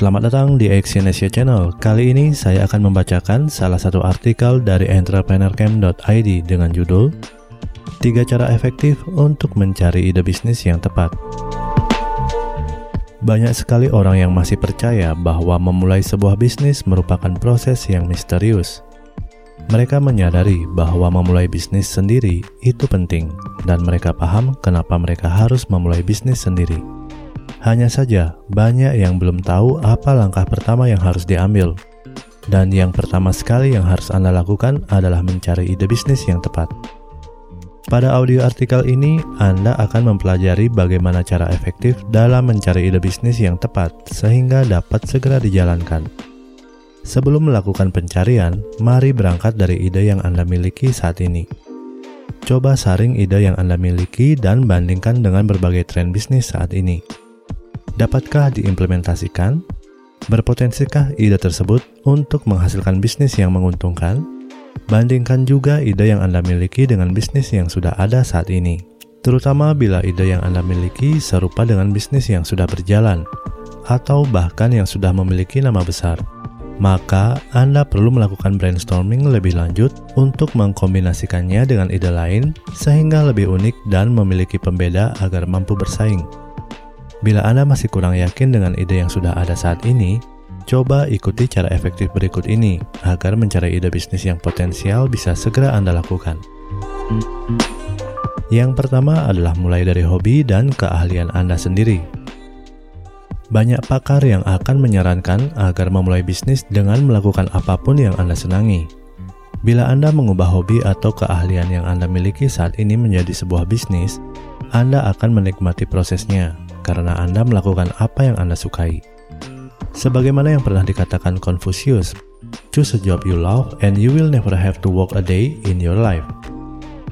Selamat datang di Exyonesia Channel. Kali ini saya akan membacakan salah satu artikel dari entrepreneurcamp.id dengan judul Tiga cara efektif untuk mencari ide bisnis yang tepat. Banyak sekali orang yang masih percaya bahwa memulai sebuah bisnis merupakan proses yang misterius. Mereka menyadari bahwa memulai bisnis sendiri itu penting, dan mereka paham kenapa mereka harus memulai bisnis sendiri. Hanya saja, banyak yang belum tahu apa langkah pertama yang harus diambil. Dan yang pertama sekali yang harus Anda lakukan adalah mencari ide bisnis yang tepat. Pada audio artikel ini, Anda akan mempelajari bagaimana cara efektif dalam mencari ide bisnis yang tepat sehingga dapat segera dijalankan. Sebelum melakukan pencarian, mari berangkat dari ide yang Anda miliki saat ini. Coba saring ide yang Anda miliki dan bandingkan dengan berbagai tren bisnis saat ini. Dapatkah diimplementasikan? Berpotensikah ide tersebut untuk menghasilkan bisnis yang menguntungkan? Bandingkan juga ide yang Anda miliki dengan bisnis yang sudah ada saat ini, terutama bila ide yang Anda miliki serupa dengan bisnis yang sudah berjalan, atau bahkan yang sudah memiliki nama besar. Maka, Anda perlu melakukan brainstorming lebih lanjut untuk mengkombinasikannya dengan ide lain, sehingga lebih unik dan memiliki pembeda agar mampu bersaing. Bila Anda masih kurang yakin dengan ide yang sudah ada saat ini, coba ikuti cara efektif berikut ini agar mencari ide bisnis yang potensial bisa segera Anda lakukan. Yang pertama adalah mulai dari hobi dan keahlian Anda sendiri. Banyak pakar yang akan menyarankan agar memulai bisnis dengan melakukan apa pun yang Anda senangi. Bila Anda mengubah hobi atau keahlian yang Anda miliki saat ini menjadi sebuah bisnis, Anda akan menikmati prosesnya karena Anda melakukan apa yang Anda sukai. Sebagaimana yang pernah dikatakan Confucius, choose a job you love and you will never have to work a day in your life.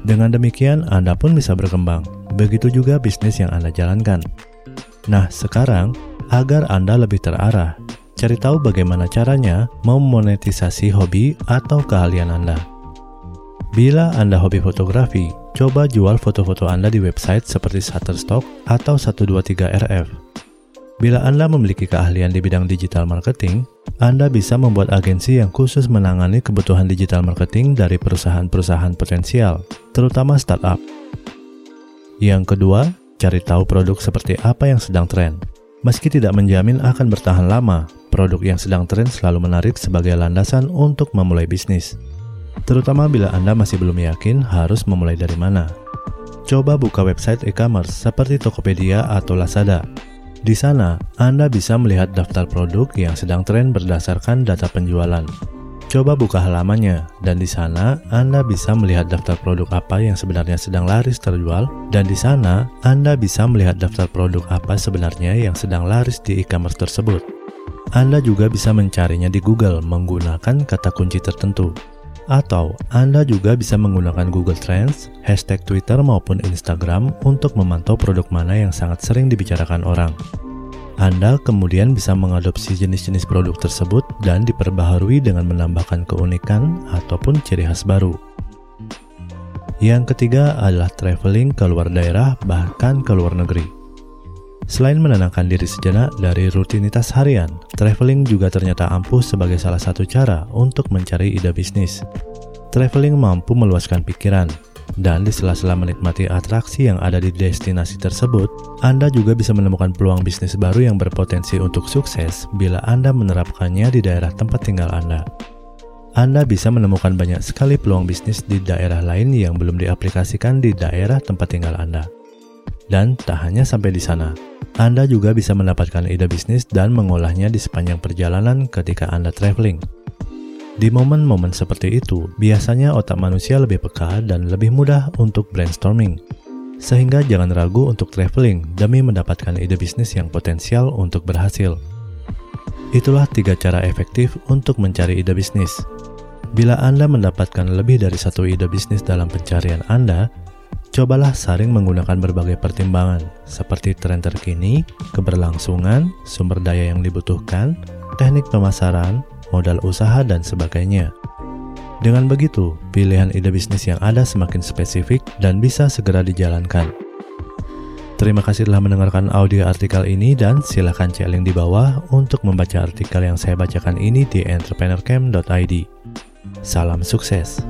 Dengan demikian, Anda pun bisa berkembang. Begitu juga bisnis yang Anda jalankan. Nah, sekarang, agar Anda lebih terarah, cari tahu bagaimana caranya memonetisasi hobi atau keahlian Anda. Bila Anda hobi fotografi, coba jual foto-foto Anda di website seperti Shutterstock atau 123RF. Bila Anda memiliki keahlian di bidang digital marketing, Anda bisa membuat agensi yang khusus menangani kebutuhan digital marketing dari perusahaan-perusahaan potensial, terutama startup. Yang kedua, cari tahu produk seperti apa yang sedang tren. Meski tidak menjamin akan bertahan lama, produk yang sedang tren selalu menarik sebagai landasan untuk memulai bisnis terutama bila Anda masih belum yakin harus memulai dari mana. Coba buka website e-commerce seperti Tokopedia atau Lazada. Di sana, Anda bisa melihat daftar produk yang sedang tren berdasarkan data penjualan. Coba buka halamannya, dan di sana Anda bisa melihat daftar produk apa yang sebenarnya sedang laris terjual, dan di sana Anda bisa melihat daftar produk apa sebenarnya yang sedang laris di e-commerce tersebut. Anda juga bisa mencarinya di Google menggunakan kata kunci tertentu. Atau Anda juga bisa menggunakan Google Trends, hashtag Twitter maupun Instagram untuk memantau produk mana yang sangat sering dibicarakan orang. Anda kemudian bisa mengadopsi jenis-jenis produk tersebut dan diperbaharui dengan menambahkan keunikan ataupun ciri khas baru. Yang ketiga adalah traveling ke luar daerah bahkan ke luar negeri. Selain menenangkan diri sejenak dari rutinitas harian, traveling juga ternyata ampuh sebagai salah satu cara untuk mencari ide bisnis. Traveling mampu meluaskan pikiran, dan di sela-sela menikmati atraksi yang ada di destinasi tersebut, Anda juga bisa menemukan peluang bisnis baru yang berpotensi untuk sukses bila Anda menerapkannya di daerah tempat tinggal Anda. Anda bisa menemukan banyak sekali peluang bisnis di daerah lain yang belum diaplikasikan di daerah tempat tinggal Anda. Dan tak hanya sampai di sana, Anda juga bisa mendapatkan ide bisnis dan mengolahnya di sepanjang perjalanan ketika Anda traveling. Di momen-momen seperti itu, biasanya otak manusia lebih peka dan lebih mudah untuk brainstorming. Sehingga jangan ragu untuk traveling demi mendapatkan ide bisnis yang potensial untuk berhasil. Itulah tiga cara efektif untuk mencari ide bisnis. Bila Anda mendapatkan lebih dari satu ide bisnis dalam pencarian Anda, Cobalah saring menggunakan berbagai pertimbangan seperti tren terkini, keberlangsungan, sumber daya yang dibutuhkan, teknik pemasaran, modal usaha, dan sebagainya. Dengan begitu, pilihan ide bisnis yang ada semakin spesifik dan bisa segera dijalankan. Terima kasih telah mendengarkan audio artikel ini dan silahkan cek link di bawah untuk membaca artikel yang saya bacakan ini di entrepreneurcamp.id. Salam sukses!